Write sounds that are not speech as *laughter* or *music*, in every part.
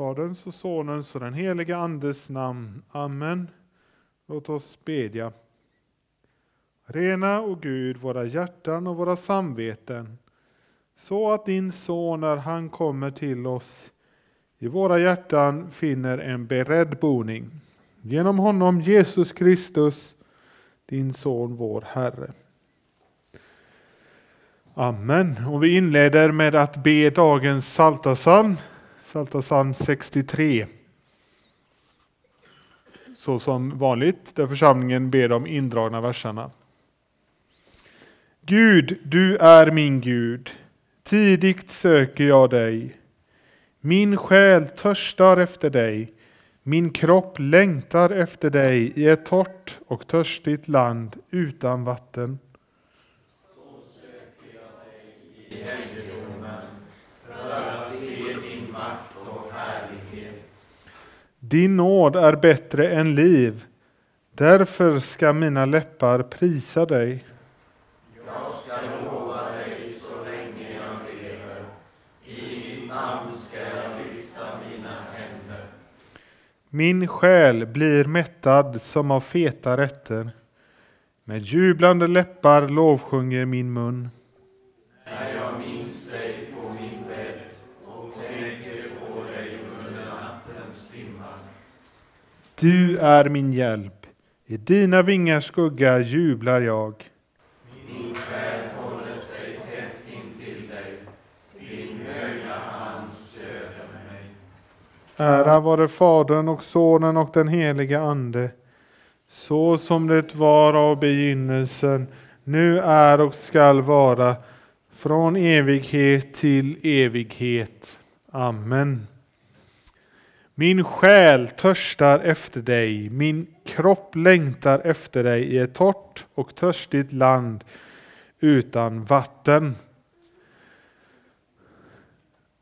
Faderns och Sonens och den helige Andes namn. Amen. Låt oss bedja. Rena, o Gud, våra hjärtan och våra samveten så att din son när han kommer till oss i våra hjärtan finner en beredd boning. Genom honom Jesus Kristus, din son, vår Herre. Amen. Och vi inleder med att be dagens Psaltarpsalm, Psaltarpsalm 63. Så som vanligt, där församlingen ber de indragna verserna. Gud, du är min Gud. Tidigt söker jag dig. Min själ törstar efter dig. Min kropp längtar efter dig i ett torrt och törstigt land utan vatten. Din nåd är bättre än liv. Därför ska mina läppar prisa dig. Jag ska lova dig så länge jag lever. I ditt namn ska jag lyfta mina händer. Min själ blir mättad som av feta rätter. Med jublande läppar lovsjunger min mun. Du är min hjälp. I dina vingars skugga jublar jag. Min själ håller sig tätt intill dig. Din höga hand stöder mig. Ära vare Fadern och Sonen och den helige Ande. Så som det var av begynnelsen, nu är och skall vara, från evighet till evighet. Amen. Min själ törstar efter dig, min kropp längtar efter dig i ett torrt och törstigt land utan vatten.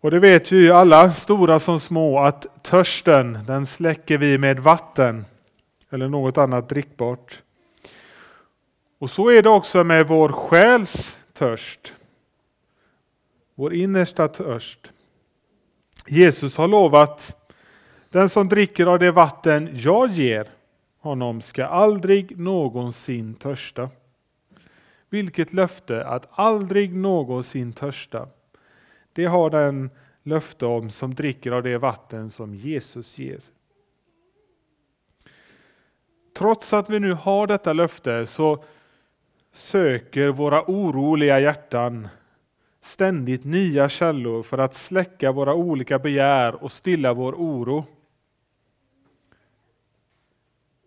Och det vet vi ju alla, stora som små, att törsten den släcker vi med vatten eller något annat drickbart. Och så är det också med vår själs törst. Vår innersta törst. Jesus har lovat den som dricker av det vatten jag ger honom ska aldrig någonsin törsta. Vilket löfte att aldrig någonsin törsta. Det har den löfte om som dricker av det vatten som Jesus ger. Trots att vi nu har detta löfte så söker våra oroliga hjärtan ständigt nya källor för att släcka våra olika begär och stilla vår oro.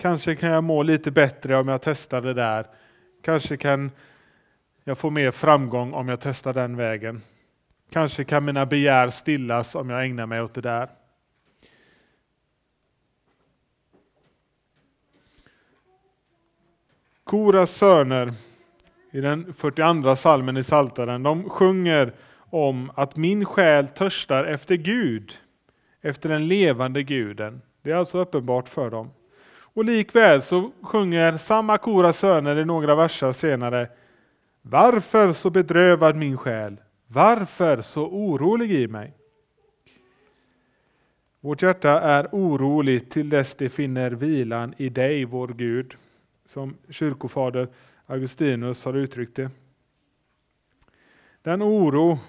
Kanske kan jag må lite bättre om jag testar det där. Kanske kan jag få mer framgång om jag testar den vägen. Kanske kan mina begär stillas om jag ägnar mig åt det där. Koras söner i den 42 salmen i Saltaren, de sjunger om att min själ törstar efter Gud, efter den levande guden. Det är alltså uppenbart för dem. Och likväl så sjunger samma Koras söner i några verser senare Varför så bedrövad min själ? Varför så orolig i mig? Vårt hjärta är oroligt till dess det finner vilan i dig, vår Gud, som kyrkofader Augustinus har uttryckt det. Den oro,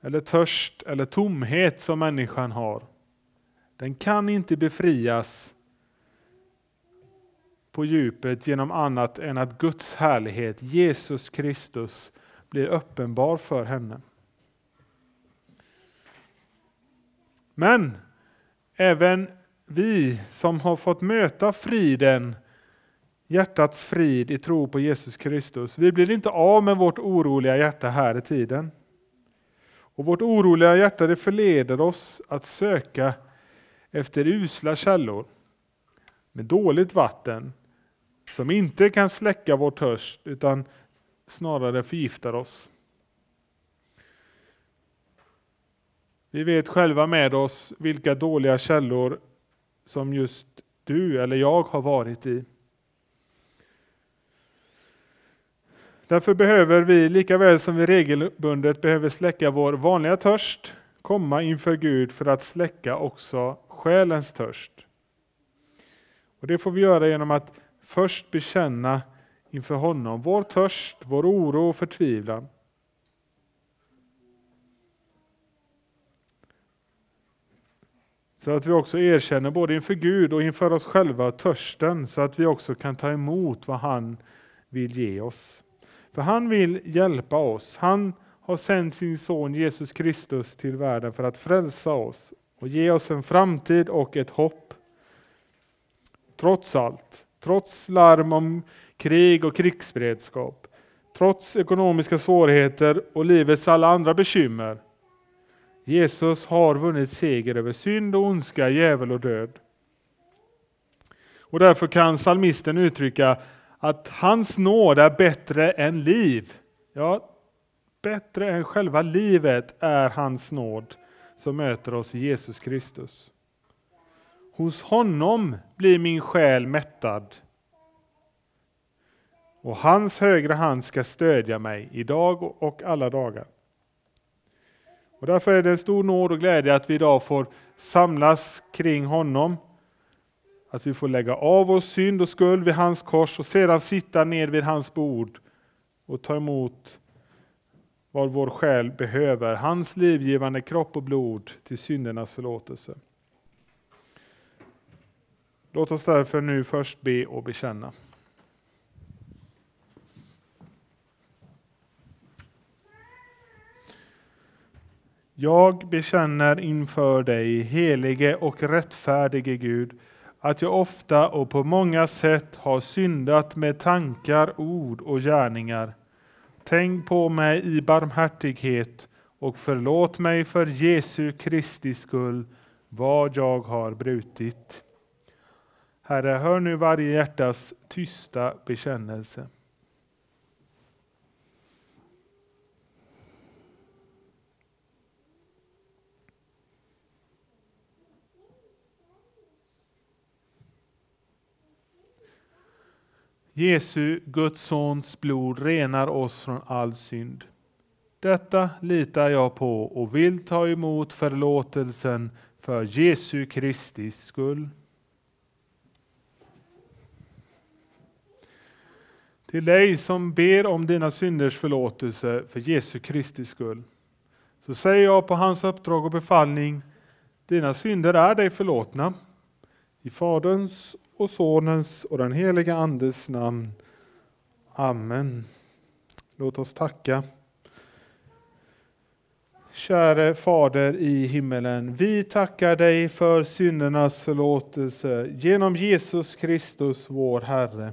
eller törst eller tomhet som människan har, den kan inte befrias på djupet genom annat än att Guds härlighet, Jesus Kristus, blir uppenbar för henne. Men även vi som har fått möta friden, hjärtats frid i tro på Jesus Kristus, vi blir inte av med vårt oroliga hjärta här i tiden. Och vårt oroliga hjärta det förleder oss att söka efter usla källor med dåligt vatten som inte kan släcka vår törst utan snarare förgiftar oss. Vi vet själva med oss vilka dåliga källor som just du eller jag har varit i. Därför behöver vi, lika väl som vi regelbundet behöver släcka vår vanliga törst, komma inför Gud för att släcka också själens törst. Och Det får vi göra genom att först bekänna inför honom vår törst, vår oro och förtvivlan. Så att vi också erkänner både inför Gud och inför oss själva törsten så att vi också kan ta emot vad han vill ge oss. För han vill hjälpa oss. Han har sänt sin son Jesus Kristus till världen för att frälsa oss och ge oss en framtid och ett hopp. Trots allt, trots larm om krig och krigsberedskap, trots ekonomiska svårigheter och livets alla andra bekymmer. Jesus har vunnit seger över synd och ondska, djävul och död. Och därför kan salmisten uttrycka att hans nåd är bättre än liv. Ja, bättre än själva livet är hans nåd som möter oss i Jesus Kristus. Hos honom blir min själ mättad. Och hans högra hand ska stödja mig idag och alla dagar. Och därför är det en stor nåd och glädje att vi idag får samlas kring honom. Att vi får lägga av oss synd och skuld vid hans kors och sedan sitta ned vid hans bord och ta emot vad vår själ behöver, hans livgivande kropp och blod till syndernas förlåtelse. Låt oss därför nu först be och bekänna. Jag bekänner inför dig, helige och rättfärdige Gud, att jag ofta och på många sätt har syndat med tankar, ord och gärningar. Tänk på mig i barmhärtighet och förlåt mig för Jesu Kristi skull vad jag har brutit. Herre, hör nu varje hjärtas tysta bekännelse. Jesu, Guds sons blod renar oss från all synd. Detta litar jag på och vill ta emot förlåtelsen för Jesu Kristi skull. Till dig som ber om dina synders förlåtelse för Jesu Kristi skull, så säger jag på hans uppdrag och befallning, dina synder är dig förlåtna. I Faderns och Sonens och den heliga Andes namn. Amen. Låt oss tacka. Käre Fader i himmelen, vi tackar dig för syndernas förlåtelse genom Jesus Kristus, vår Herre.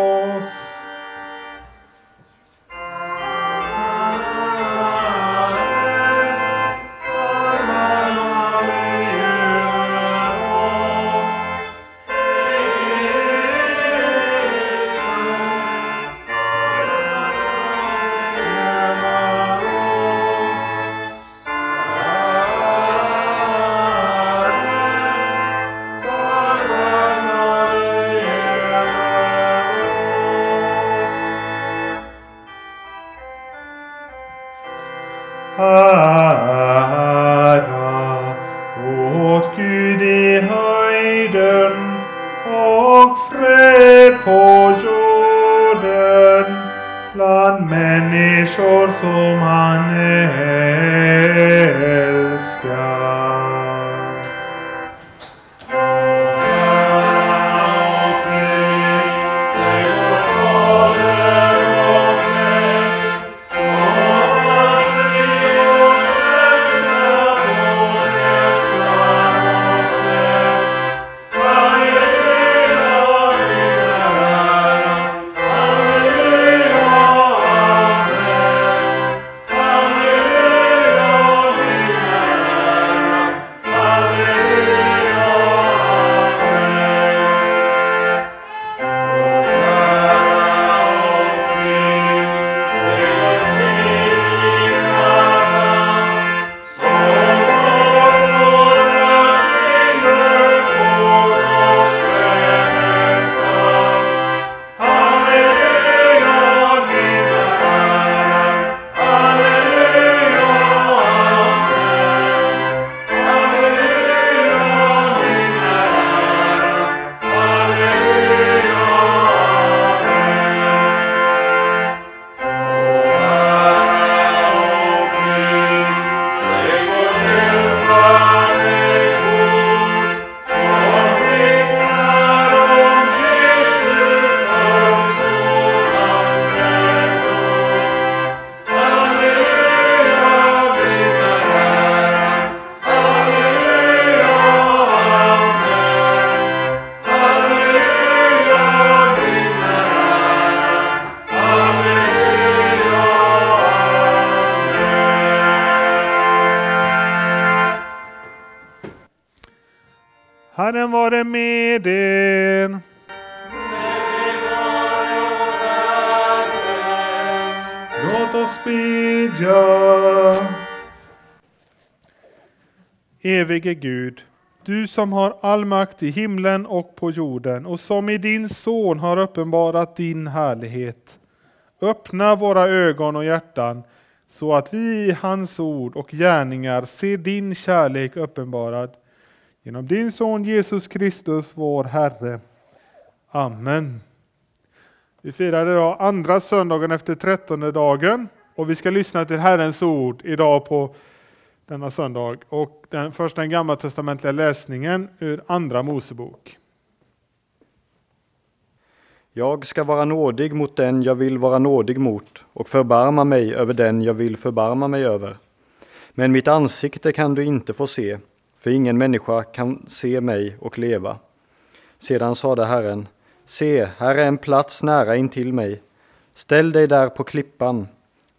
Evige Gud, du som har all makt i himlen och på jorden och som i din son har uppenbarat din härlighet. Öppna våra ögon och hjärtan så att vi i hans ord och gärningar ser din kärlek uppenbarad. Genom din son Jesus Kristus, vår Herre. Amen. Vi firar idag andra söndagen efter trettonde dagen och vi ska lyssna till Herrens ord idag på denna söndag. Och den, först den gammaltestamentliga läsningen ur Andra Mosebok. Jag ska vara nådig mot den jag vill vara nådig mot och förbarma mig över den jag vill förbarma mig över. Men mitt ansikte kan du inte få se, för ingen människa kan se mig och leva. Sedan sade Herren, se, här är en plats nära intill mig. Ställ dig där på klippan.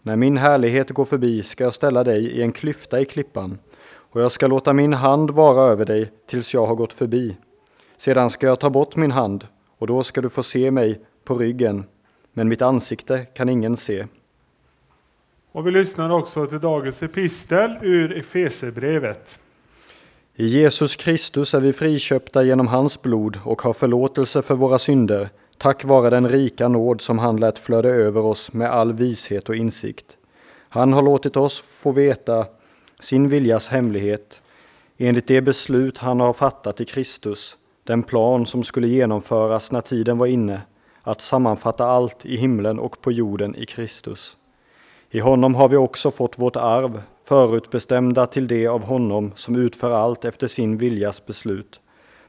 När min härlighet går förbi ska jag ställa dig i en klyfta i klippan, och jag ska låta min hand vara över dig tills jag har gått förbi. Sedan ska jag ta bort min hand, och då ska du få se mig på ryggen, men mitt ansikte kan ingen se. Och vi lyssnar också till dagens epistel ur Efesebrevet. I Jesus Kristus är vi friköpta genom hans blod och har förlåtelse för våra synder, tack vare den rika nåd som han lät flöda över oss med all vishet och insikt. Han har låtit oss få veta sin viljas hemlighet, enligt det beslut han har fattat i Kristus, den plan som skulle genomföras när tiden var inne, att sammanfatta allt i himlen och på jorden i Kristus. I honom har vi också fått vårt arv, förutbestämda till det av honom som utför allt efter sin viljas beslut,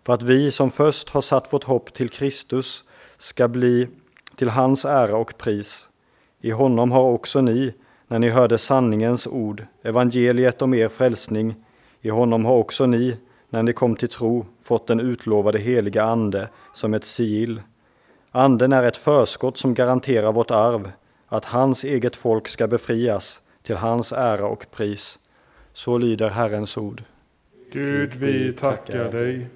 för att vi som först har satt vårt hopp till Kristus ska bli till hans ära och pris. I honom har också ni, när ni hörde sanningens ord, evangeliet om er frälsning, i honom har också ni, när ni kom till tro, fått den utlovade heliga Ande som ett sigill. Anden är ett förskott som garanterar vårt arv, att hans eget folk ska befrias till hans ära och pris. Så lyder Herrens ord. Gud, vi tackar dig.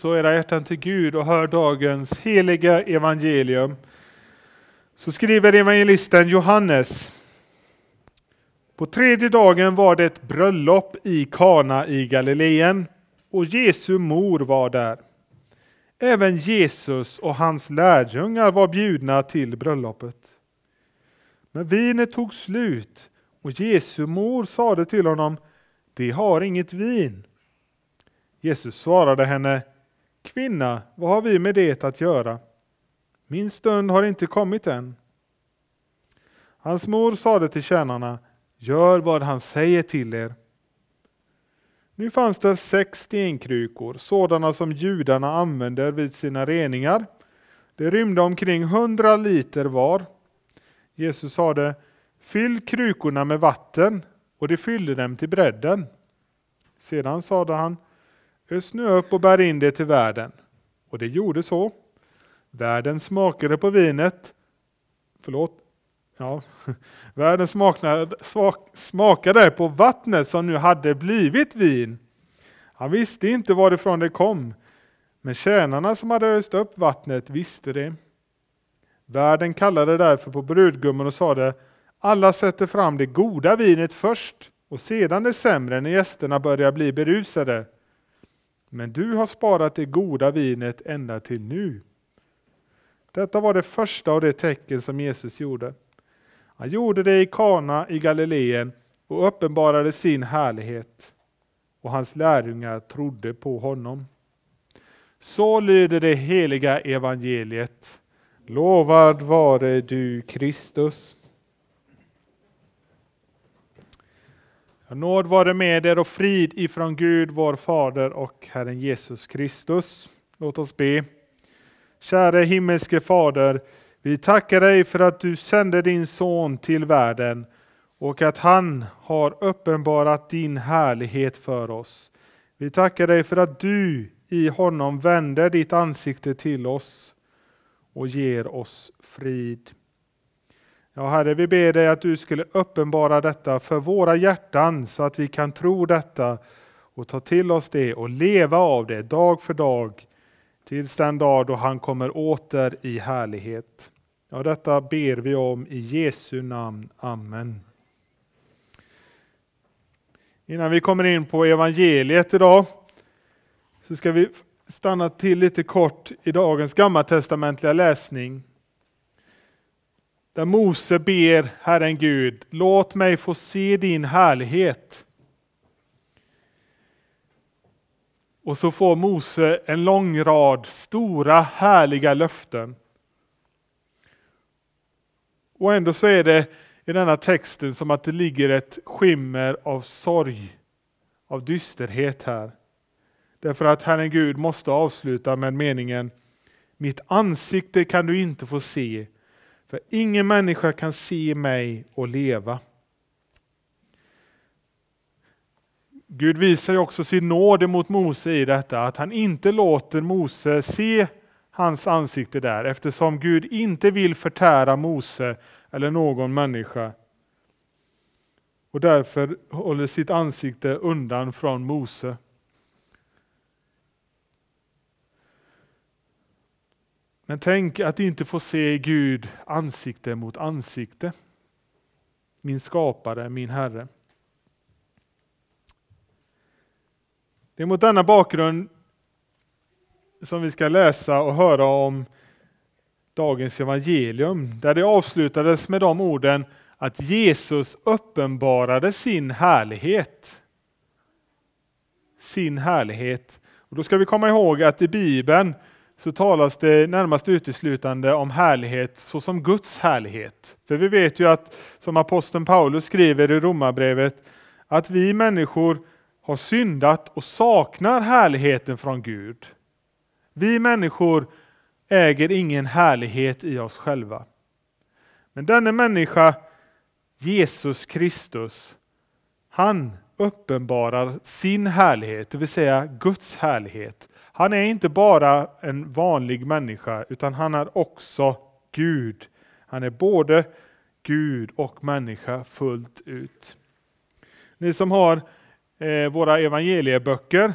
Så era hjärtan till Gud och hör dagens heliga evangelium. Så skriver evangelisten Johannes. På tredje dagen var det ett bröllop i Kana i Galileen och Jesu mor var där. Även Jesus och hans lärjungar var bjudna till bröllopet. Men vinet tog slut och Jesu mor sade till honom, de har inget vin. Jesus svarade henne, Kvinna, vad har vi med det att göra? Min stund har inte kommit än. Hans mor sade till tjänarna, Gör vad han säger till er. Nu fanns det sex stenkrukor, sådana som judarna använder vid sina reningar. Det rymde omkring hundra liter var. Jesus sade, Fyll krukorna med vatten, och de fyllde dem till bredden. Sedan sade han, Ös nu upp och bär in det till världen. Och det gjorde så. Världen smakade på vinet. Förlåt. Ja, *laughs* världen smakade, smakade på vattnet som nu hade blivit vin. Han visste inte varifrån det kom, men tjänarna som hade öst upp vattnet visste det. Värden kallade därför på brudgummen och sade, alla sätter fram det goda vinet först och sedan det sämre när gästerna börjar bli berusade. Men du har sparat det goda vinet ända till nu. Detta var det första av de tecken som Jesus gjorde. Han gjorde det i Kana i Galileen och uppenbarade sin härlighet. Och hans lärjungar trodde på honom. Så lyder det heliga evangeliet. Lovad vare du Kristus. Nåd vare med er och frid ifrån Gud, vår Fader och Herren Jesus Kristus. Låt oss be. Käre himmelske Fader, vi tackar dig för att du sände din son till världen och att han har uppenbarat din härlighet för oss. Vi tackar dig för att du i honom vänder ditt ansikte till oss och ger oss frid. Ja, Herre, vi ber dig att du skulle uppenbara detta för våra hjärtan så att vi kan tro detta och ta till oss det och leva av det dag för dag tills den dag då han kommer åter i härlighet. Ja, detta ber vi om i Jesu namn. Amen. Innan vi kommer in på evangeliet idag så ska vi stanna till lite kort i dagens gammaltestamentliga läsning. Där Mose ber Herren Gud, låt mig få se din härlighet. Och så får Mose en lång rad stora härliga löften. Och ändå så är det i denna texten som att det ligger ett skimmer av sorg, av dysterhet här. Därför att Herren Gud måste avsluta med meningen Mitt ansikte kan du inte få se, för ingen människa kan se mig och leva. Gud visar också sin nåd mot Mose i detta, att han inte låter Mose se hans ansikte där, eftersom Gud inte vill förtära Mose eller någon människa. Och därför håller sitt ansikte undan från Mose. Men tänk att inte få se Gud ansikte mot ansikte. Min skapare, min Herre. Det är mot denna bakgrund som vi ska läsa och höra om dagens evangelium, där det avslutades med de orden att Jesus uppenbarade sin härlighet. Sin härlighet. Och då ska vi komma ihåg att i Bibeln så talas det närmast uteslutande om härlighet såsom Guds härlighet. För vi vet ju att, som aposteln Paulus skriver i Romarbrevet, att vi människor har syndat och saknar härligheten från Gud. Vi människor äger ingen härlighet i oss själva. Men denna människa, Jesus Kristus, han uppenbarar sin härlighet, det vill säga Guds härlighet. Han är inte bara en vanlig människa, utan han är också Gud. Han är både Gud och människa fullt ut. Ni som har eh, våra evangelieböcker,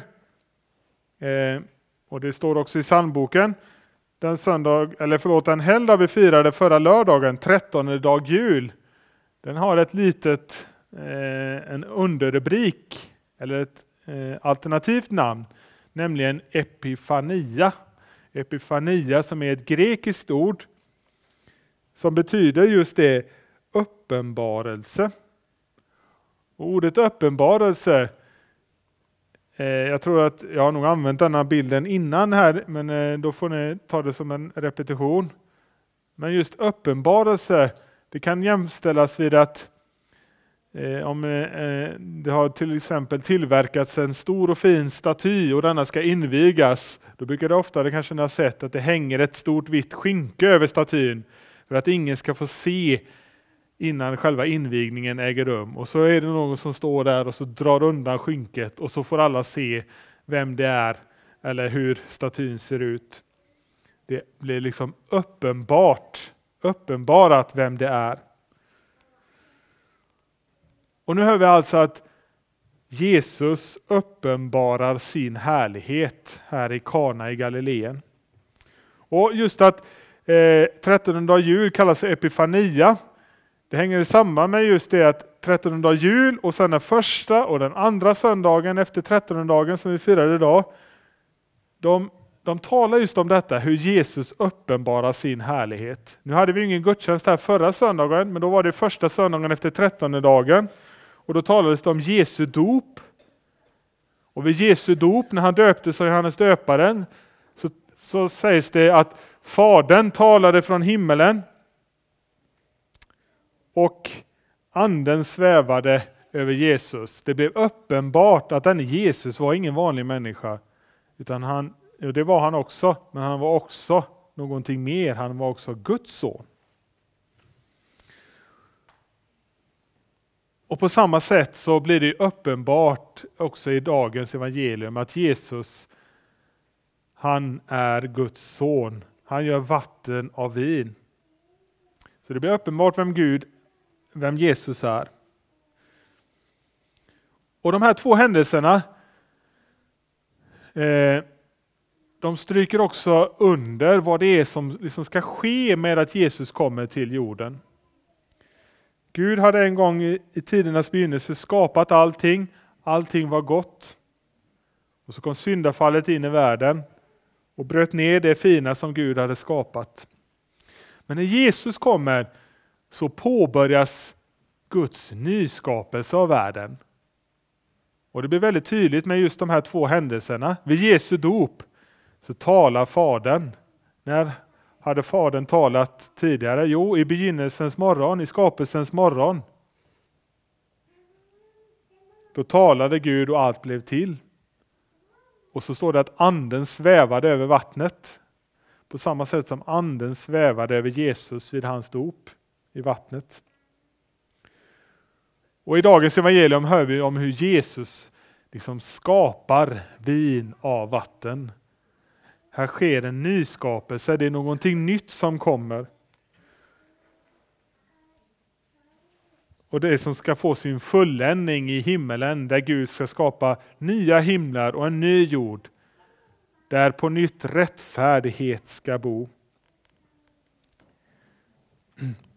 eh, Och det står också i psalmboken, den, söndag, eller förlåt, den helgdag vi firade förra lördagen, 13 dag jul, den har ett litet, eh, en underrubrik, eller ett eh, alternativt namn, nämligen Epifania. Epifania som är ett grekiskt ord som betyder just det, uppenbarelse. Och ordet uppenbarelse, eh, jag tror att jag har nog använt denna bilden innan här, men eh, då får ni ta det som en repetition. Men just uppenbarelse, det kan jämställas vid att Eh, om eh, eh, det har till exempel tillverkats en stor och fin staty och denna ska invigas, då brukar det ofta, det kanske ni har sett, att det hänger ett stort vitt skynke över statyn för att ingen ska få se innan själva invigningen äger rum. Och så är det någon som står där och så drar undan skynket och så får alla se vem det är eller hur statyn ser ut. Det blir liksom uppenbart, uppenbarat vem det är. Och nu hör vi alltså att Jesus uppenbarar sin härlighet här i Kana i Galileen. Och just att eh, 13 dag jul kallas för Epifania det hänger samman med just det att 13 dag jul och sen den första och den andra söndagen efter 13 dagen som vi firar idag. De, de talar just om detta, hur Jesus uppenbarar sin härlighet. Nu hade vi ingen gudstjänst här förra söndagen, men då var det första söndagen efter 13 dagen. Och då talades det om Jesu dop. Och vid Jesu dop, när han döptes av Johannes döparen, så, så sägs det att Fadern talade från himmelen och anden svävade över Jesus. Det blev uppenbart att denne Jesus var ingen vanlig människa. Utan han, det var han också, men han var också någonting mer. Han var också Guds son. Och på samma sätt så blir det uppenbart också i dagens evangelium att Jesus, han är Guds son. Han gör vatten av vin. Så det blir uppenbart vem Gud vem Jesus är. Och de här två händelserna eh, de stryker också under vad det är som liksom ska ske med att Jesus kommer till jorden. Gud hade en gång i, i tidernas begynnelse skapat allting. Allting var gott. Och så kom syndafallet in i världen och bröt ner det fina som Gud hade skapat. Men när Jesus kommer så påbörjas Guds nyskapelse av världen. Och Det blir väldigt tydligt med just de här två händelserna. Vid Jesu dop så talar Fadern. När hade Fadern talat tidigare? Jo, i begynnelsens morgon, i skapelsens morgon. Då talade Gud och allt blev till. Och så står det att anden svävade över vattnet. På samma sätt som anden svävade över Jesus vid hans dop i vattnet. Och I dagens evangelium hör vi om hur Jesus liksom skapar vin av vatten. Här sker en nyskapelse, det är någonting nytt som kommer. Och det som ska få sin fulländning i himmelen, där Gud ska skapa nya himlar och en ny jord, där på nytt rättfärdighet ska bo.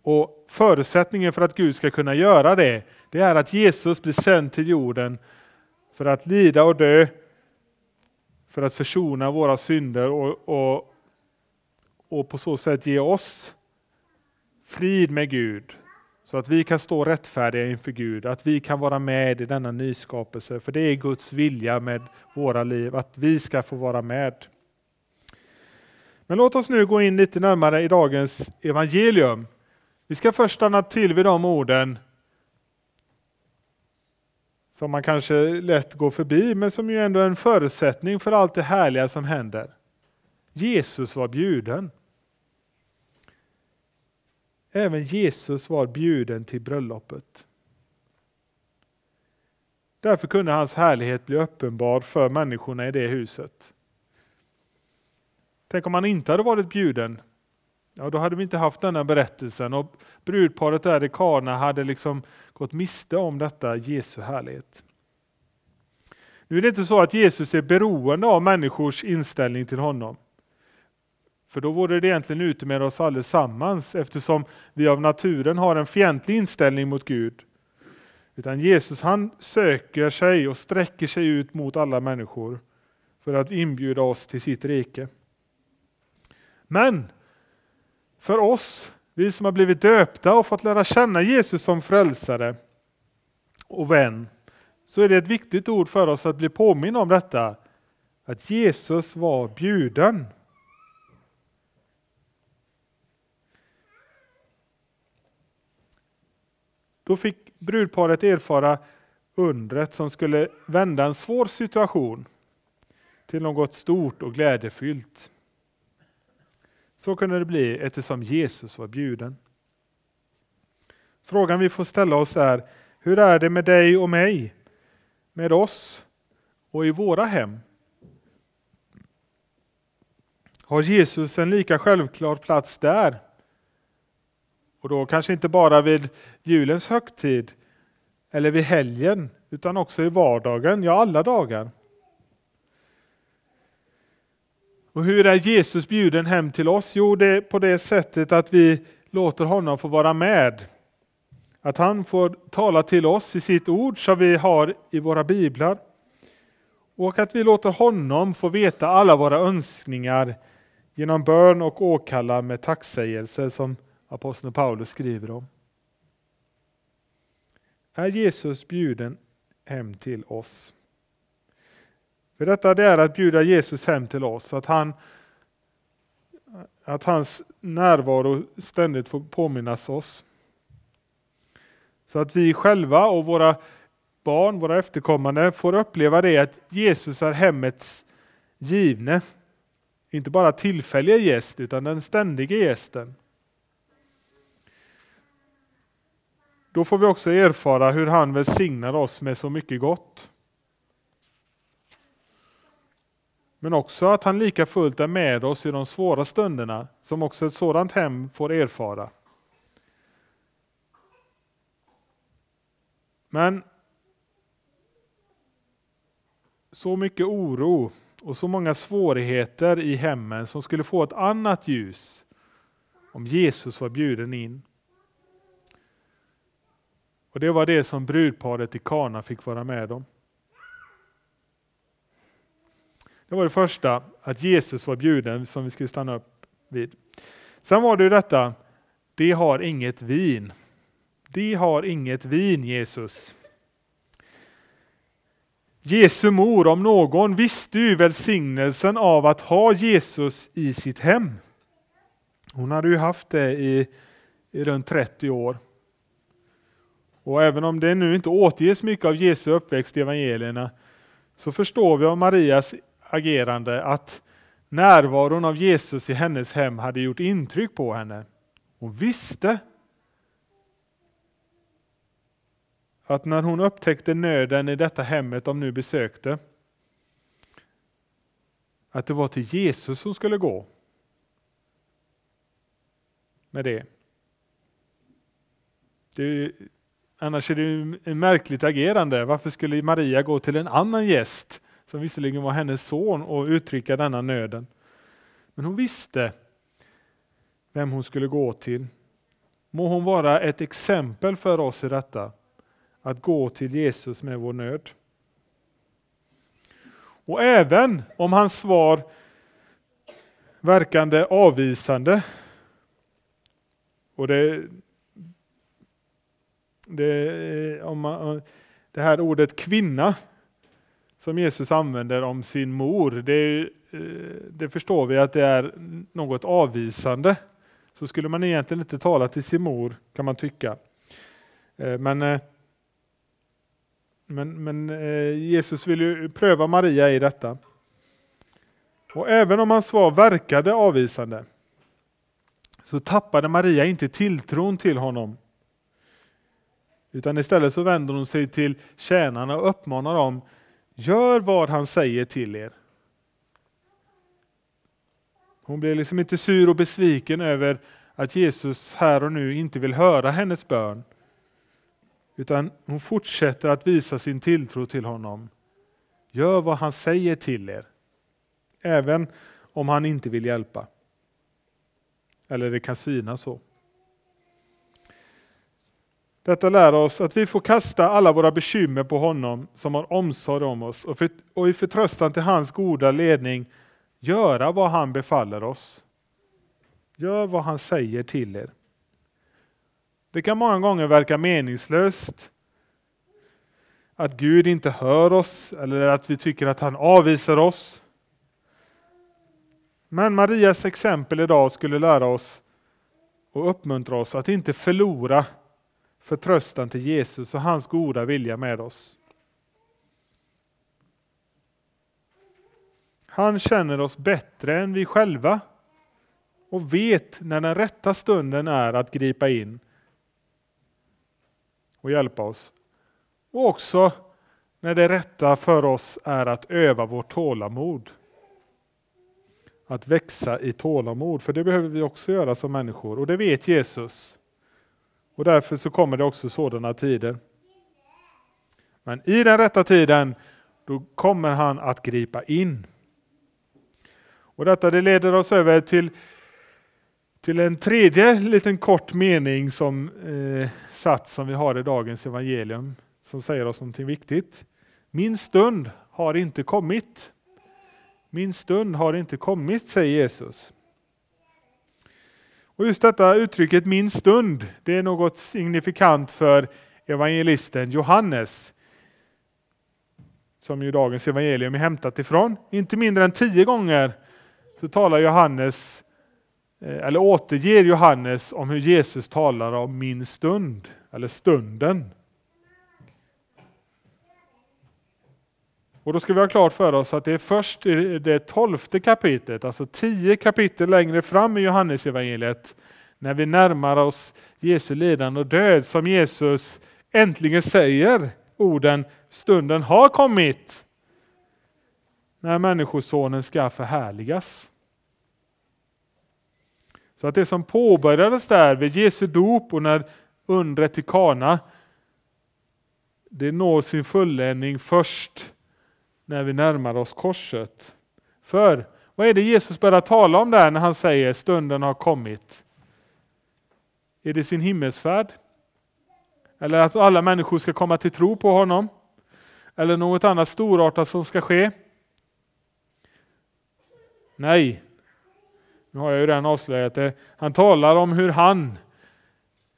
Och Förutsättningen för att Gud ska kunna göra det, det är att Jesus blir sänd till jorden för att lida och dö, för att försona våra synder och, och, och på så sätt ge oss frid med Gud. Så att vi kan stå rättfärdiga inför Gud, att vi kan vara med i denna nyskapelse. För det är Guds vilja med våra liv, att vi ska få vara med. Men låt oss nu gå in lite närmare i dagens evangelium. Vi ska först stanna till vid de orden som man kanske lätt går förbi, men som ju ändå är en förutsättning för allt det härliga som händer. Jesus var bjuden. Även Jesus var bjuden till bröllopet. Därför kunde hans härlighet bli uppenbar för människorna i det huset. Tänk om han inte hade varit bjuden ja, då hade vi inte haft denna berättelsen och brudparet där i Kana hade liksom gått miste om detta Jesu härlighet. Nu är det inte så att Jesus är beroende av människors inställning till honom. För då vore det egentligen ute med oss allesammans eftersom vi av naturen har en fientlig inställning mot Gud. Utan Jesus han söker sig och sträcker sig ut mot alla människor för att inbjuda oss till sitt rike. Men för oss, vi som har blivit döpta och fått lära känna Jesus som frälsare och vän, så är det ett viktigt ord för oss att bli påminna om detta. Att Jesus var bjuden. Då fick brudparet erfara undret som skulle vända en svår situation till något stort och glädjefyllt. Så kunde det bli eftersom Jesus var bjuden. Frågan vi får ställa oss är, hur är det med dig och mig? Med oss och i våra hem? Har Jesus en lika självklar plats där? Och då kanske inte bara vid julens högtid eller vid helgen, utan också i vardagen, ja alla dagar. Och hur är Jesus bjuden hem till oss? Jo, det är på det sättet att vi låter honom få vara med. Att han får tala till oss i sitt ord som vi har i våra biblar. Och att vi låter honom få veta alla våra önskningar genom bön och åkalla med tacksägelse som aposteln Paulus skriver om. Är Jesus bjuden hem till oss? För detta det är att bjuda Jesus hem till oss, att, han, att hans närvaro ständigt får påminnas oss. Så att vi själva och våra barn, våra efterkommande, får uppleva det att Jesus är hemmets givne. Inte bara tillfälliga gäst, utan den ständiga gästen. Då får vi också erfara hur han välsignar oss med så mycket gott. Men också att han lika fullt är med oss i de svåra stunderna som också ett sådant hem får erfara. Men så mycket oro och så många svårigheter i hemmen som skulle få ett annat ljus om Jesus var bjuden in. Och Det var det som brudparet i Kana fick vara med om. Det var det första, att Jesus var bjuden som vi skulle stanna upp vid. Sen var det ju detta, de har inget vin. De har inget vin, Jesus. Jesu mor, om någon, visste ju välsignelsen av att ha Jesus i sitt hem. Hon hade ju haft det i, i runt 30 år. Och även om det nu inte återges mycket av Jesu uppväxt i evangelierna så förstår vi av Marias agerande att närvaron av Jesus i hennes hem hade gjort intryck på henne. Hon visste att när hon upptäckte nöden i detta hemmet de nu besökte, att det var till Jesus hon skulle gå. Med det. det annars är det ett märkligt agerande. Varför skulle Maria gå till en annan gäst som visserligen var hennes son, och uttrycka denna nöden. Men hon visste vem hon skulle gå till. Må hon vara ett exempel för oss i detta, att gå till Jesus med vår nöd. Och även om hans svar verkande avvisande, och det, det, om man, det här ordet kvinna som Jesus använder om sin mor, det, eh, det, förstår vi att det är något avvisande. Så skulle man egentligen inte tala till sin mor kan man tycka. Eh, eh, men, men, men Jesus vill ju pröva Maria i detta. Och även om hans svar verkade avvisande så tappade Maria inte tilltron till honom. Utan istället så vänder hon sig till tjänarna och uppmanar dem Gör vad han säger till er. Hon blir liksom inte sur och besviken över att Jesus här och nu inte vill höra hennes bön. Utan hon fortsätter att visa sin tilltro till honom Gör vad han säger till er. Även om han inte vill hjälpa. Eller det kan synas så. Detta lär oss att vi får kasta alla våra bekymmer på honom som har omsorg om oss och, för, och i förtröstan till hans goda ledning göra vad han befaller oss. Gör vad han säger till er. Det kan många gånger verka meningslöst att Gud inte hör oss eller att vi tycker att han avvisar oss. Men Marias exempel idag skulle lära oss och uppmuntra oss att inte förlora förtröstan till Jesus och hans goda vilja med oss. Han känner oss bättre än vi själva och vet när den rätta stunden är att gripa in och hjälpa oss. Och också när det rätta för oss är att öva vårt tålamod. Att växa i tålamod, för det behöver vi också göra som människor och det vet Jesus. Och därför så kommer det också sådana tider. Men i den rätta tiden, då kommer han att gripa in. Och detta det leder oss över till, till en tredje liten kort mening som eh, sats som vi har i dagens evangelium som säger oss någonting viktigt. Min stund har inte kommit. Min stund har inte kommit, säger Jesus. Och just detta uttrycket min stund, det är något signifikant för evangelisten Johannes. Som ju dagens evangelium är hämtat ifrån. Inte mindre än tio gånger så talar Johannes, eh, eller återger Johannes om hur Jesus talar om min stund, eller stunden. Och då ska vi ha klart för oss att det är först i det tolfte kapitlet, alltså tio kapitel längre fram i Johannesevangeliet, när vi närmar oss Jesu lidande och död, som Jesus äntligen säger orden stunden har kommit när Människosonen ska förhärligas. Så att det som påbörjades där vid Jesu dop och när undret i Kana, det når sin fulländning först när vi närmar oss korset. För vad är det Jesus börjar tala om där när han säger stunden har kommit? Är det sin himmelsfärd? Eller att alla människor ska komma till tro på honom? Eller något annat storartat som ska ske? Nej, nu har jag ju redan avslöjat det. Han talar om hur han,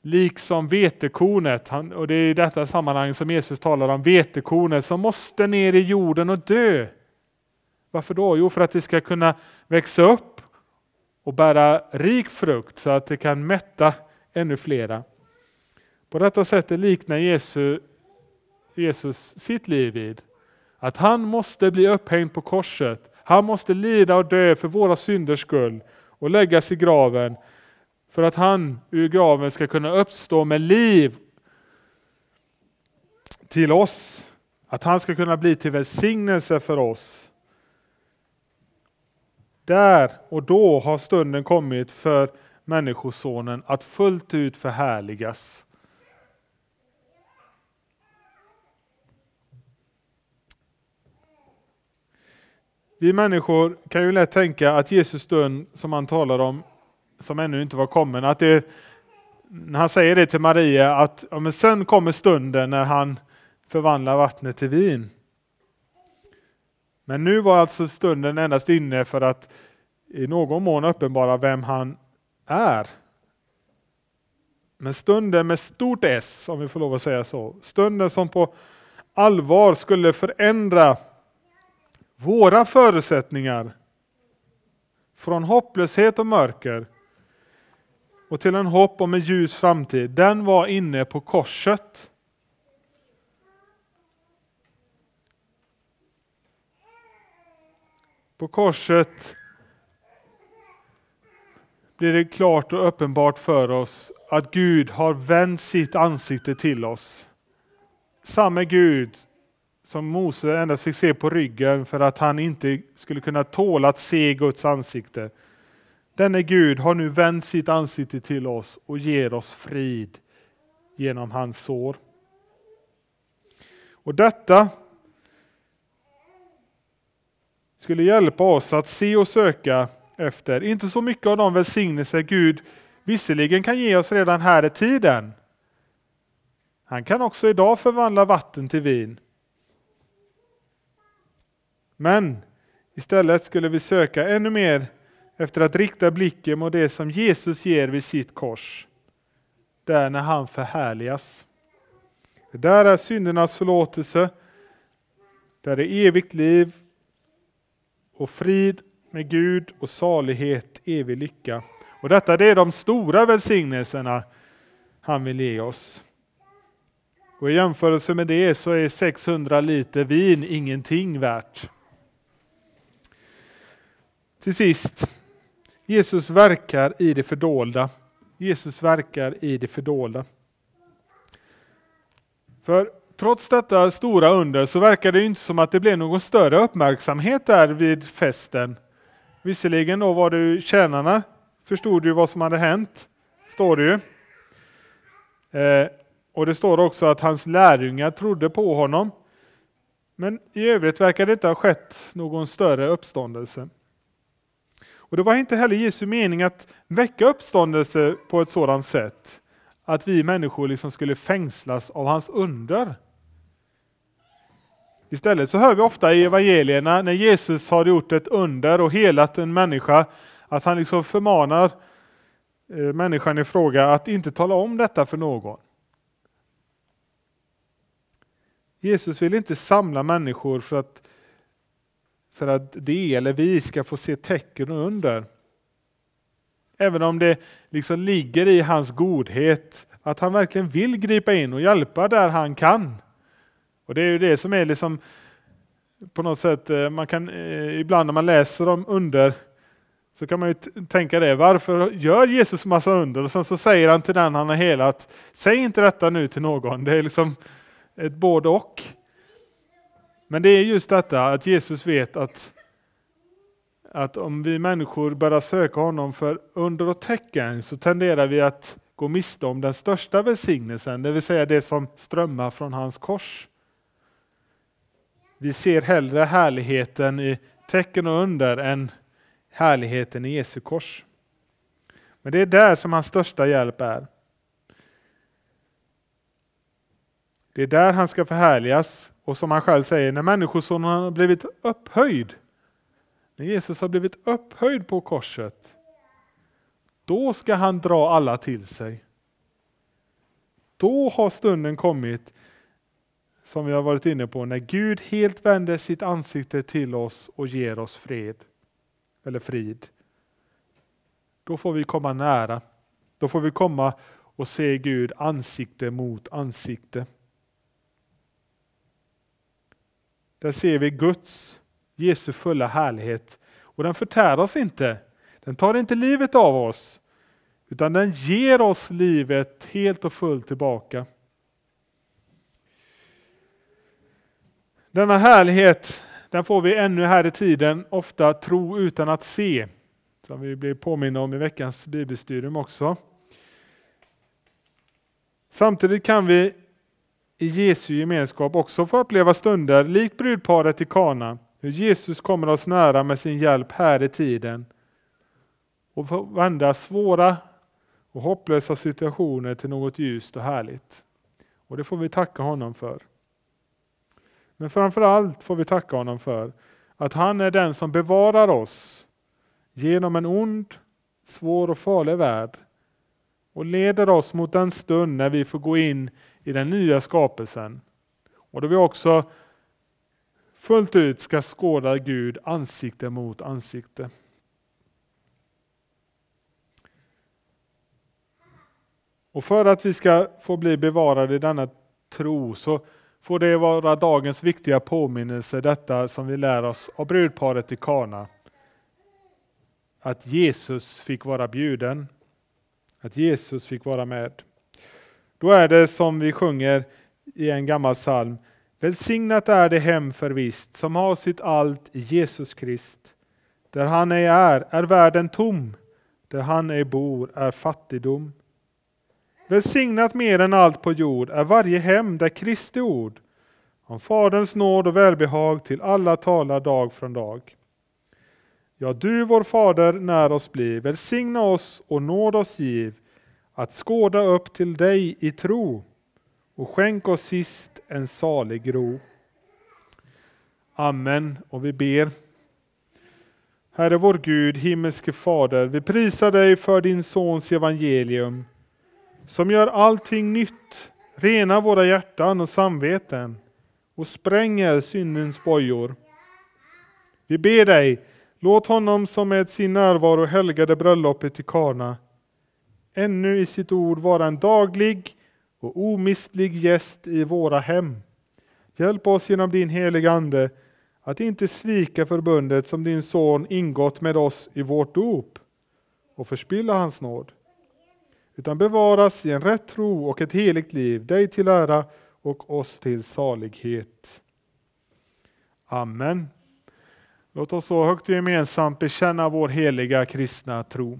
liksom vetekornet, han, och det är i detta sammanhang som Jesus talar om vetekornet som måste ner i jorden och dö. Varför då? Jo, för att det ska kunna växa upp och bära rik frukt så att det kan mätta ännu flera. På detta sätt liknar Jesus, Jesus sitt liv vid att han måste bli upphängd på korset. Han måste lida och dö för våra synders skull och läggas i graven för att han ur graven ska kunna uppstå med liv till oss. Att han ska kunna bli till välsignelse för oss. Där och då har stunden kommit för Människosonen att fullt ut förhärligas. Vi människor kan ju lätt tänka att Jesus stund som han talar om, som ännu inte var kommen, att det, när han säger det till Maria, att ja, men sen kommer stunden när han förvandlar vattnet till vin. Men nu var alltså stunden endast inne för att i någon mån uppenbara vem han är. Men stunden med stort S, om vi får lov att säga så, stunden som på allvar skulle förändra våra förutsättningar från hopplöshet och mörker och till en hopp om en ljus framtid, den var inne på korset. På korset blir det klart och uppenbart för oss att Gud har vänt sitt ansikte till oss. Samme Gud som Mose endast fick se på ryggen för att han inte skulle kunna tåla att se Guds ansikte. Denne Gud har nu vänt sitt ansikte till oss och ger oss frid genom hans sår. Och detta skulle hjälpa oss att se och söka efter, inte så mycket av de välsignelser Gud visserligen kan ge oss redan här i tiden. Han kan också idag förvandla vatten till vin. Men istället skulle vi söka ännu mer efter att rikta blicken mot det som Jesus ger vid sitt kors. Där när han förhärligas. Det där är syndernas förlåtelse. Där är evigt liv och frid med Gud och salighet, evig lycka. Och detta det är de stora välsignelserna han vill ge oss. Och I jämförelse med det så är 600 liter vin ingenting värt. Till sist, Jesus verkar i det fördolda. Jesus verkar i det fördolda. För trots detta stora under så verkar det inte som att det blev någon större uppmärksamhet där vid festen. Visserligen då var det ju tjänarna förstod ju vad som hade hänt, står det ju. Eh, och det står också att hans lärjungar trodde på honom. Men i övrigt verkar det inte ha skett någon större uppståndelse. Och det var inte heller Jesu mening att väcka uppståndelse på ett sådant sätt att vi människor liksom skulle fängslas av hans under. Istället så hör vi ofta i evangelierna när Jesus har gjort ett under och helat en människa att han liksom förmanar eh, människan i fråga att inte tala om detta för någon. Jesus vill inte samla människor för att för att det eller vi ska få se tecken och under. Även om det liksom ligger i hans godhet att han verkligen vill gripa in och hjälpa där han kan. Och Det är ju det som är liksom på något sätt, eh, man kan eh, ibland när man läser om under så kan man ju tänka det, varför gör Jesus massa under? Och sen så säger han till den han har helat, säg inte detta nu till någon. Det är liksom ett både och. Men det är just detta att Jesus vet att, att om vi människor börjar söka honom för under och tecken så tenderar vi att gå miste om den största välsignelsen, det vill säga det som strömmar från hans kors. Vi ser hellre härligheten i tecken och under än härligheten i Jesu kors. Men det är där som hans största hjälp är. Det är där han ska förhärligas och som han själv säger, när Människosonen har blivit upphöjd, när Jesus har blivit upphöjd på korset, då ska han dra alla till sig. Då har stunden kommit, som vi har varit inne på, när Gud helt vänder sitt ansikte till oss och ger oss fred, eller frid. Då får vi komma nära. Då får vi komma och se Gud ansikte mot ansikte. Där ser vi Guds, Jesu fulla härlighet. Och den förtär oss inte. Den tar inte livet av oss. Utan den ger oss livet helt och fullt tillbaka. Denna härlighet den får vi ännu här i tiden ofta tro utan att se. Som vi blir påminna om i veckans bibelstudium också. Samtidigt kan vi i Jesu gemenskap också få uppleva stunder, likt brudparet i Kana, hur Jesus kommer oss nära med sin hjälp här i tiden och få vända svåra och hopplösa situationer till något ljust och härligt. Och det får vi tacka honom för. Men framför allt får vi tacka honom för att han är den som bevarar oss genom en ond, svår och farlig värld och leder oss mot den stund när vi får gå in i den nya skapelsen. Och då vi också fullt ut ska skåda Gud ansikte mot ansikte. Och för att vi ska få bli bevarade i denna tro så får det vara dagens viktiga påminnelse, detta som vi lär oss av brudparet i Kana. Att Jesus fick vara bjuden, att Jesus fick vara med. Då är det som vi sjunger i en gammal psalm. Välsignat är det hem förvisst som har sitt allt i Jesus Krist. Där han ej är, är världen tom. Där han ej bor är fattigdom. Välsignat mer än allt på jord är varje hem där Kristi ord om Faderns nåd och välbehag till alla talar dag från dag. Ja, du vår Fader, när oss bli, välsigna oss och nåd oss giv, att skåda upp till dig i tro och skänk oss sist en salig ro. Amen. Och vi ber. Herre vår Gud, himmelske Fader, vi prisar dig för din Sons evangelium, som gör allting nytt, renar våra hjärtan och samveten och spränger syndens bojor. Vi ber dig, låt honom som med sin närvaro helgade bröllopet i Kana, ännu i sitt ord vara en daglig och omistlig gäst i våra hem. Hjälp oss genom din heliga Ande att inte svika förbundet som din son ingått med oss i vårt dop och förspilla hans nåd, utan bevaras i en rätt tro och ett heligt liv, dig till ära och oss till salighet. Amen. Låt oss så högt och gemensamt bekänna vår heliga kristna tro.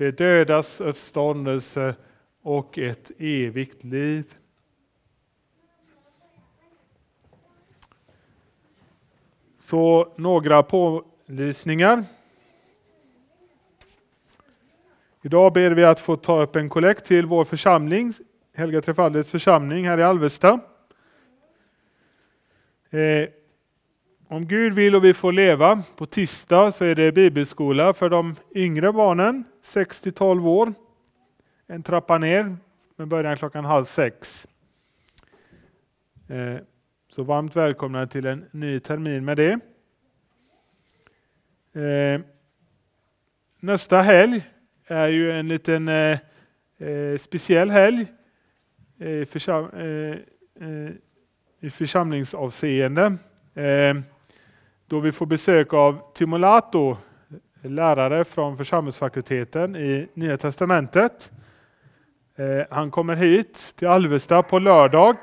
det dödas uppståndelse och ett evigt liv. Så några pålysningar. Idag ber vi att få ta upp en kollekt till vår församling, Helga Trefaldighets församling här i Alvesta. Eh, om Gud vill och vi får leva, på tisdag så är det bibelskola för de yngre barnen, 6 12 år. En trappa ner med början klockan halv sex. Eh, så varmt välkomna till en ny termin med det. Eh, nästa helg är ju en liten eh, speciell helg i församlingsavseende då vi får besök av Timolato, lärare från församlingsfakulteten i Nya Testamentet. Eh, han kommer hit till Alvesta på lördag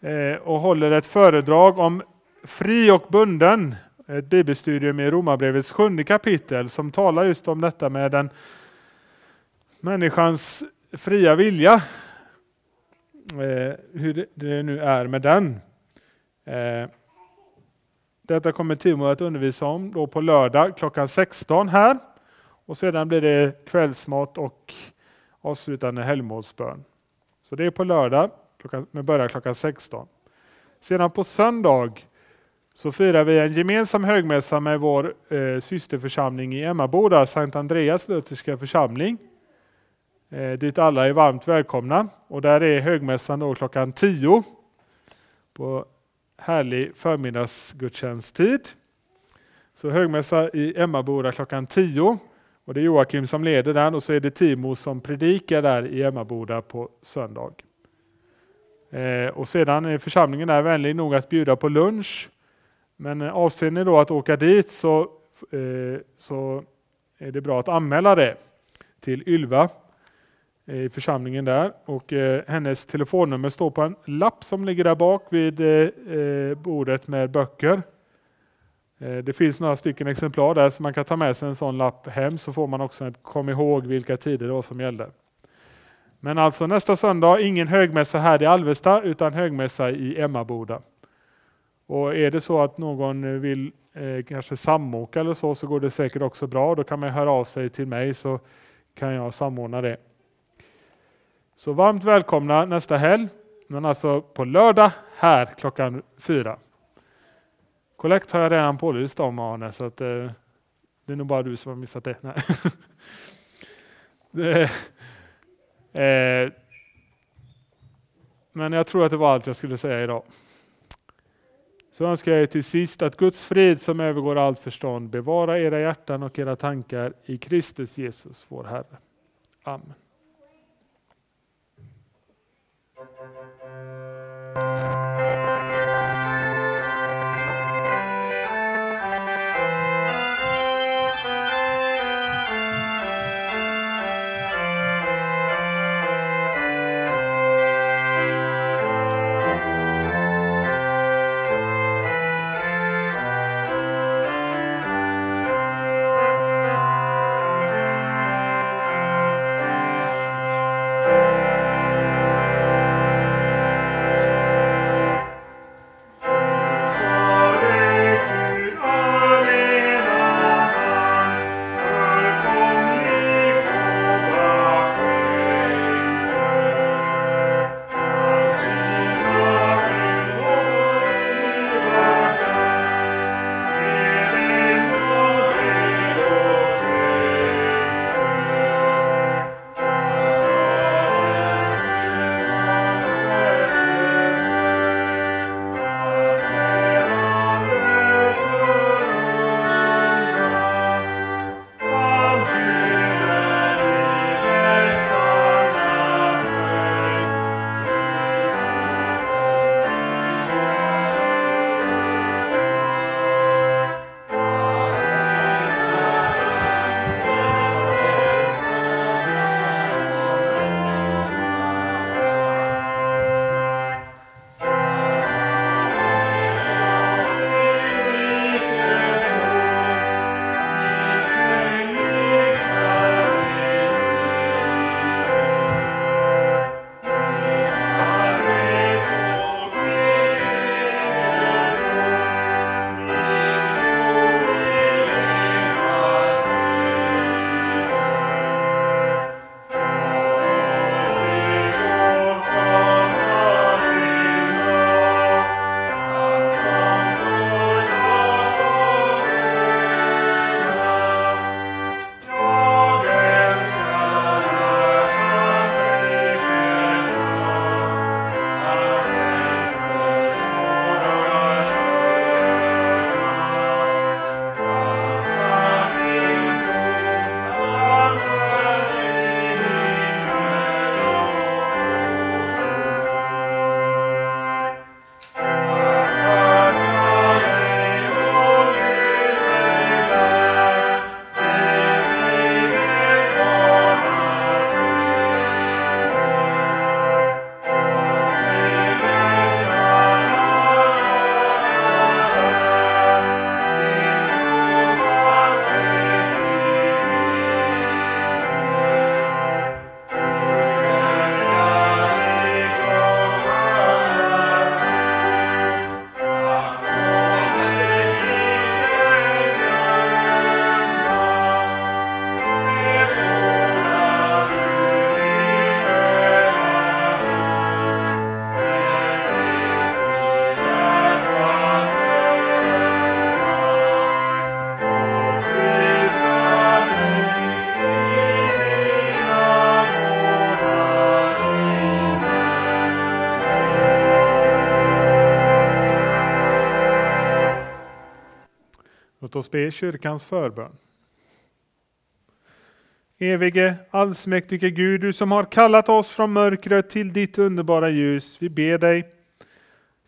eh, och håller ett föredrag om fri och bunden, ett bibelstudium i Romarbrevets sjunde kapitel som talar just om detta med den människans fria vilja. Eh, hur det nu är med den. Detta kommer Timo att undervisa om då på lördag klockan 16 här. Och sedan blir det kvällsmat och avslutande helgmålsbön. Så det är på lördag med början klockan 16. Sedan på söndag så firar vi en gemensam högmässa med vår eh, systerförsamling i Emmaboda, Sankt Andreas lutherska församling. Eh, dit alla är varmt välkomna. Och där är högmässan då klockan 10 på härlig förmiddagsgudstjänsttid. Så högmässa i Emmaboda klockan 10. Och det är Joakim som leder den och så är det Timo som predikar där i Emmaboda på söndag. Eh, och sedan är församlingen där vänlig nog att bjuda på lunch. Men eh, avser ni då att åka dit så, eh, så är det bra att anmäla det till Ylva Eh, i församlingen där. Och eh, hennes telefonnummer står på en lapp som ligger där bak vid eh, bordet med böcker. Det finns några stycken exemplar där så man kan ta med sig en sån lapp hem så får man också ett kom ihåg vilka tider det var som gällde. Men alltså nästa söndag, ingen högmässa här i Alvesta utan högmässa i Emmaboda. Och är det så att någon vill eh, kanske samåka eller så, så går det säkert också bra. Då kan man höra av sig till mig så kan jag samordna det. Så varmt välkomna nästa helg, men alltså på lördag här klockan fyra. Kollekt har jag redan pålyst om Arne, så att, eh, Det är nog bara du som har missat det. *laughs* Nej. det eh, men jag tror att det var allt jag skulle säga idag. Så önskar jag er till sist att Guds frid som övergår allt förstånd bevara era hjärtan och era tankar i Kristus Jesus, vår Herre. Amen. Thank you. Låt oss be kyrkans förbön. Evige, allsmäktige Gud, du som har kallat oss från mörkret till ditt underbara ljus. Vi ber dig,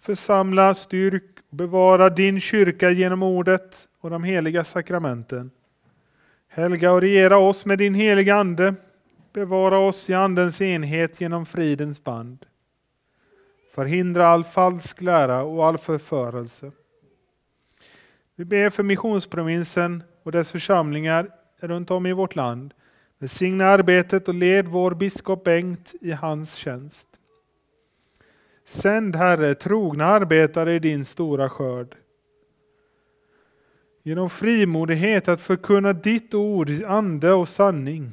församla, styrk och bevara din kyrka genom ordet och de heliga sakramenten. Helga och regera oss med din heliga Ande. Bevara oss i Andens enhet genom fridens band. Förhindra all falsk lära och all förförelse. Vi ber för missionsprovinsen och dess församlingar runt om i vårt land. Välsigna arbetet och led vår biskop Bengt i hans tjänst. Sänd Herre trogna arbetare i din stora skörd. Genom frimodighet att förkunna ditt ord i ande och sanning.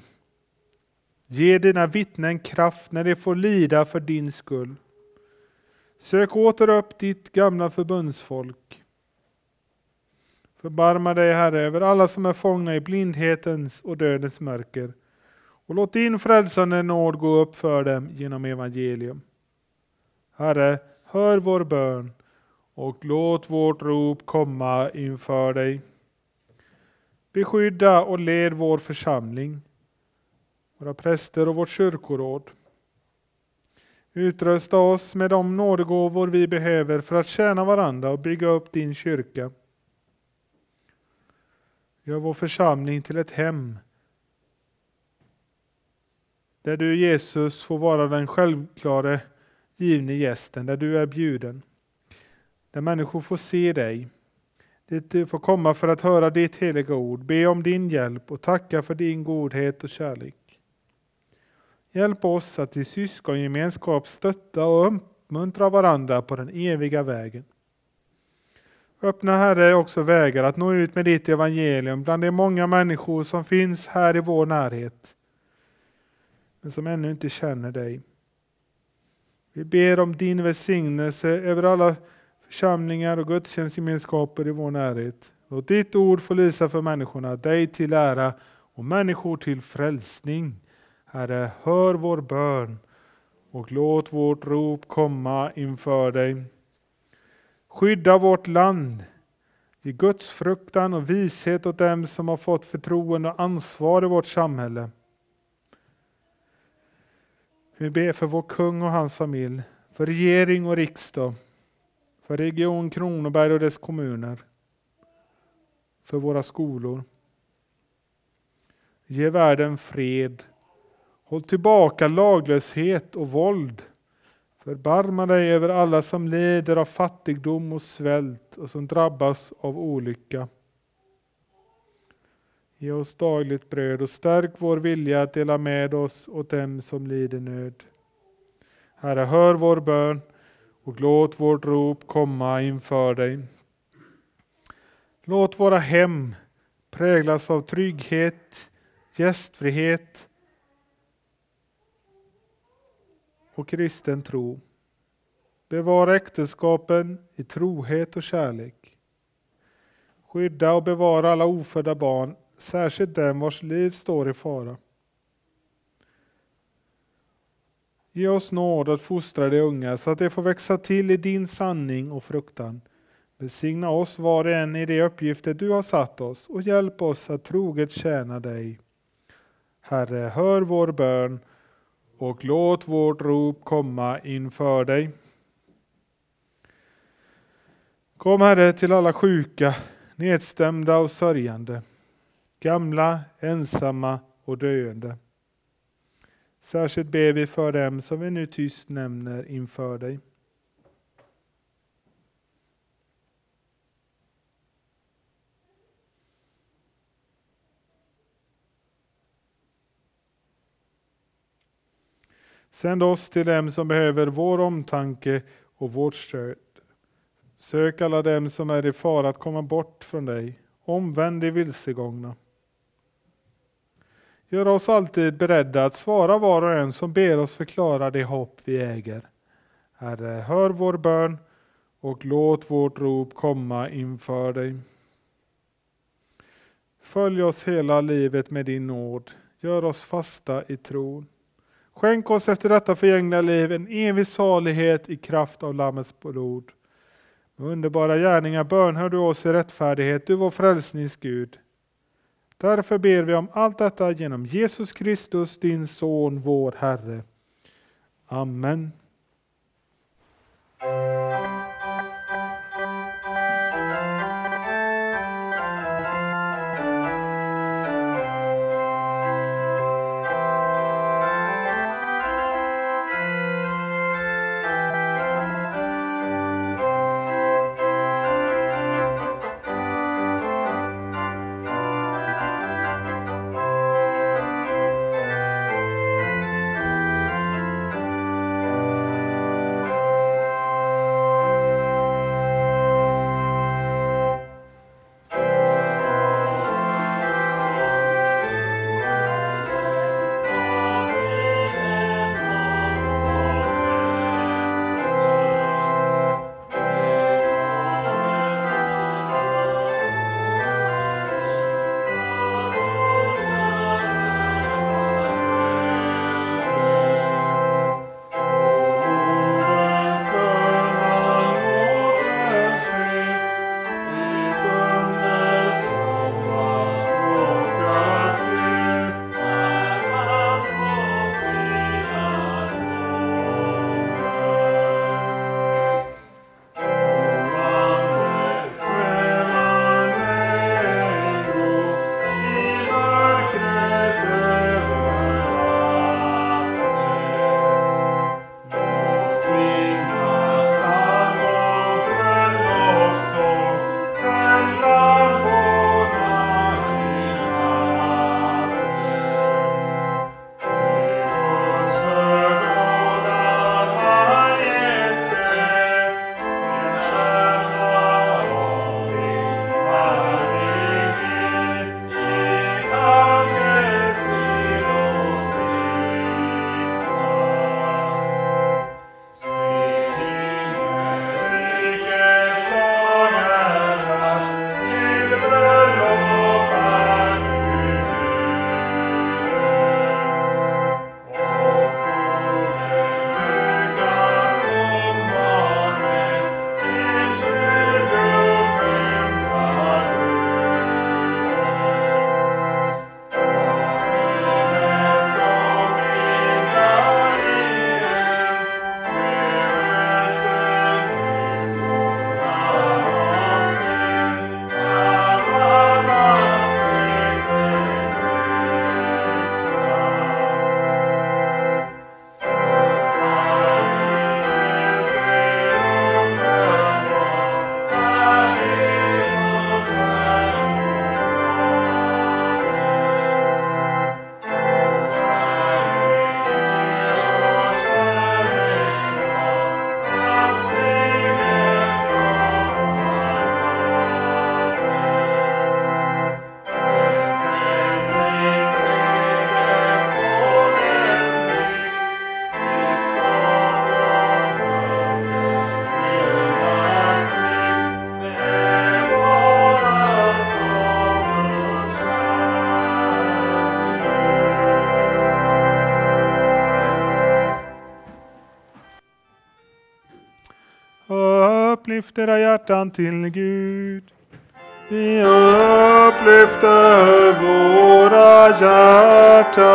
Ge dina vittnen kraft när de får lida för din skull. Sök åter upp ditt gamla förbundsfolk Förbarma dig, Herre, över alla som är fångna i blindhetens och dödens mörker. Och låt din frälsande nåd gå upp för dem genom evangelium. Herre, hör vår bön och låt vårt rop komma inför dig. Beskydda och led vår församling, våra präster och vårt kyrkoråd. Utrusta oss med de nådegåvor vi behöver för att tjäna varandra och bygga upp din kyrka. Gör vår församling till ett hem där du Jesus får vara den självklare givne gästen, där du är bjuden. Där människor får se dig. Dit du får komma för att höra ditt heliga ord, be om din hjälp och tacka för din godhet och kärlek. Hjälp oss att i syskongemenskap stötta och uppmuntra varandra på den eviga vägen. Öppna Herre också vägar att nå ut med ditt evangelium bland de många människor som finns här i vår närhet, men som ännu inte känner dig. Vi ber om din välsignelse över alla församlingar och gudstjänstgemenskaper i vår närhet. Låt ditt ord få lysa för människorna, dig till ära och människor till frälsning. Herre, hör vår bön och låt vårt rop komma inför dig. Skydda vårt land. Ge Guds fruktan och vishet åt dem som har fått förtroende och ansvar i vårt samhälle. Vi ber för vår kung och hans familj, för regering och riksdag, för Region Kronoberg och dess kommuner, för våra skolor. Ge världen fred. Håll tillbaka laglöshet och våld. Förbarma dig över alla som lider av fattigdom och svält och som drabbas av olycka. Ge oss dagligt bröd och stärk vår vilja att dela med oss åt dem som lider nöd. Herre, hör vår bön och låt vårt rop komma inför dig. Låt våra hem präglas av trygghet, gästfrihet och kristen tro. Bevara äktenskapen i trohet och kärlek. Skydda och bevara alla ofödda barn, särskilt dem vars liv står i fara. Ge oss nåd att fostra de unga så att de får växa till i din sanning och fruktan. Besigna oss var och en i de uppgifter du har satt oss och hjälp oss att troget tjäna dig. Herre, hör vår bön och låt vårt rop komma inför dig. Kom Herre till alla sjuka, nedstämda och sörjande, gamla, ensamma och döende. Särskilt ber vi för dem som vi nu tyst nämner inför dig. Sänd oss till dem som behöver vår omtanke och vårt stöd. Sök alla dem som är i fara att komma bort från dig. Omvänd de vilsegångna. Gör oss alltid beredda att svara var och en som ber oss förklara det hopp vi äger. Herre, hör vår bön och låt vårt rop komma inför dig. Följ oss hela livet med din nåd. Gör oss fasta i tron. Skänk oss efter detta förgängliga liv en evig salighet i kraft av Lammets blod. Med underbara gärningar bönhör du oss i rättfärdighet, du vår frälsningsgud. Därför ber vi om allt detta genom Jesus Kristus, din Son, vår Herre. Amen. Lyft era hjärtan till Gud. Vi upplyfter våra hjärtan.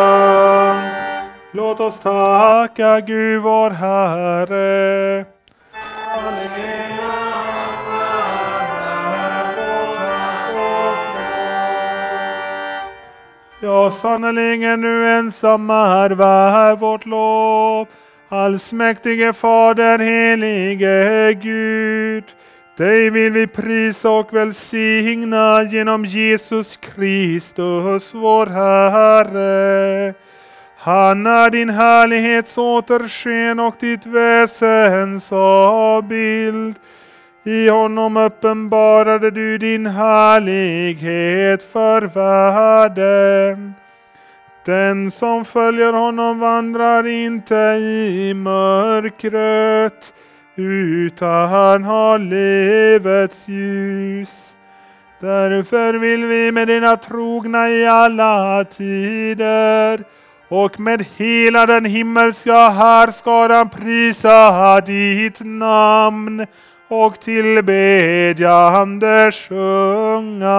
Låt oss tacka Gud vår Herre. Ja, sannerligen nu ensam är värd vårt lov. Allsmäktige Fader, helige Gud. Dig vill vi prisa och välsigna genom Jesus Kristus, vår Herre. Han är din härlighets återsken och ditt väsens avbild. I honom uppenbarade du din härlighet för världen. Den som följer honom vandrar inte i mörkret utan har livets ljus. Därför vill vi med dina trogna i alla tider och med hela den himmelska härskaran prisa ditt namn och tillbedjande sjunga.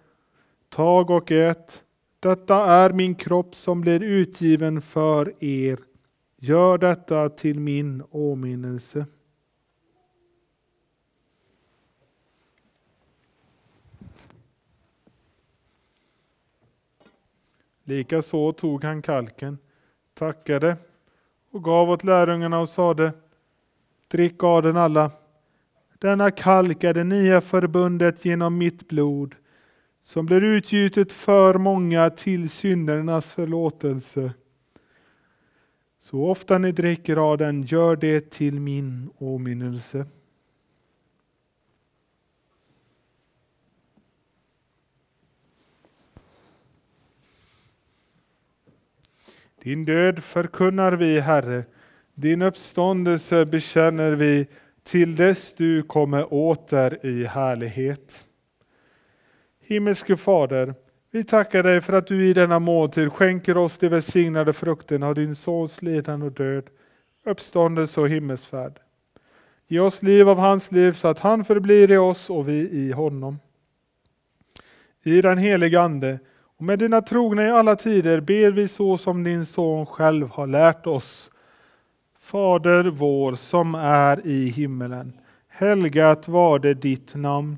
Tag och ät. Detta är min kropp som blir utgiven för er. Gör detta till min åminnelse. Likaså tog han kalken, tackade och gav åt lärjungarna och sade Drick av den alla. Denna kalk är det nya förbundet genom mitt blod som blir utgjutet för många till syndernas förlåtelse. Så ofta ni dricker av den, gör det till min åminnelse. Din död förkunnar vi, Herre, din uppståndelse bekänner vi till dess du kommer åter i härlighet. Himmelske Fader, vi tackar dig för att du i denna måltid skänker oss de välsignade frukten av din Sons lidande och död, uppståndelse och himmelsfärd. Ge oss liv av hans liv så att han förblir i oss och vi i honom. I den helige Ande och med dina trogna i alla tider ber vi så som din son själv har lärt oss. Fader vår som är i himmelen. Helgat var det ditt namn.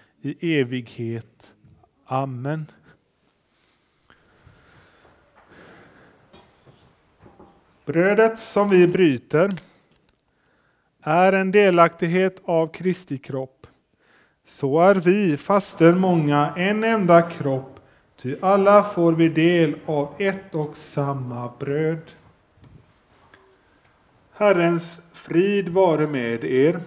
i evighet. Amen. Brödet som vi bryter är en delaktighet av Kristi kropp. Så är vi, fastän många, en enda kropp, Ty alla får vi del av ett och samma bröd. Herrens frid vare med er.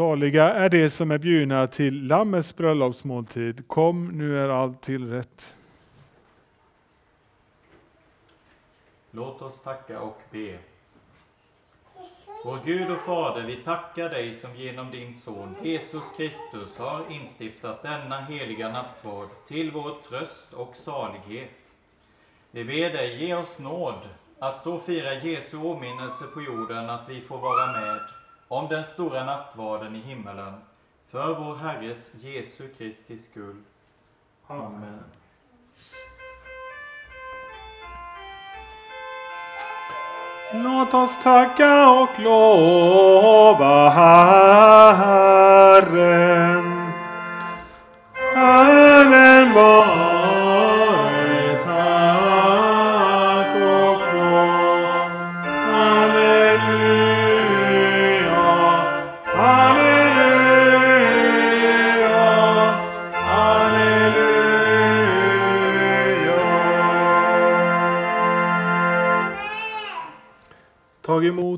Saliga är de som är bjudna till Lammets bröllopsmåltid. Kom, nu är allt tillrätt. Låt oss tacka och be. Vår Gud och Fader, vi tackar dig som genom din Son Jesus Kristus har instiftat denna heliga nattvard till vår tröst och salighet. Vi ber dig, ge oss nåd att så fira Jesu åminnelse på jorden att vi får vara med om den stora nattvarden i himmelen. För vår Herres Jesu Kristi skull. Amen. Låt oss tacka och lova Herren.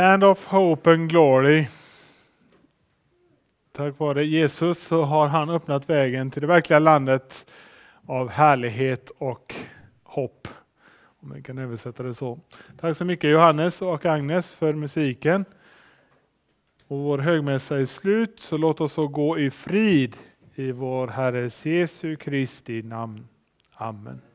Land of Hope and Glory. Tack vare Jesus så har han öppnat vägen till det verkliga landet av härlighet och hopp. Om vi kan översätta det så. Tack så mycket Johannes och Agnes för musiken. Och vår högmässa är slut, så låt oss så gå i frid i vår Herres Jesu Kristi namn. Amen.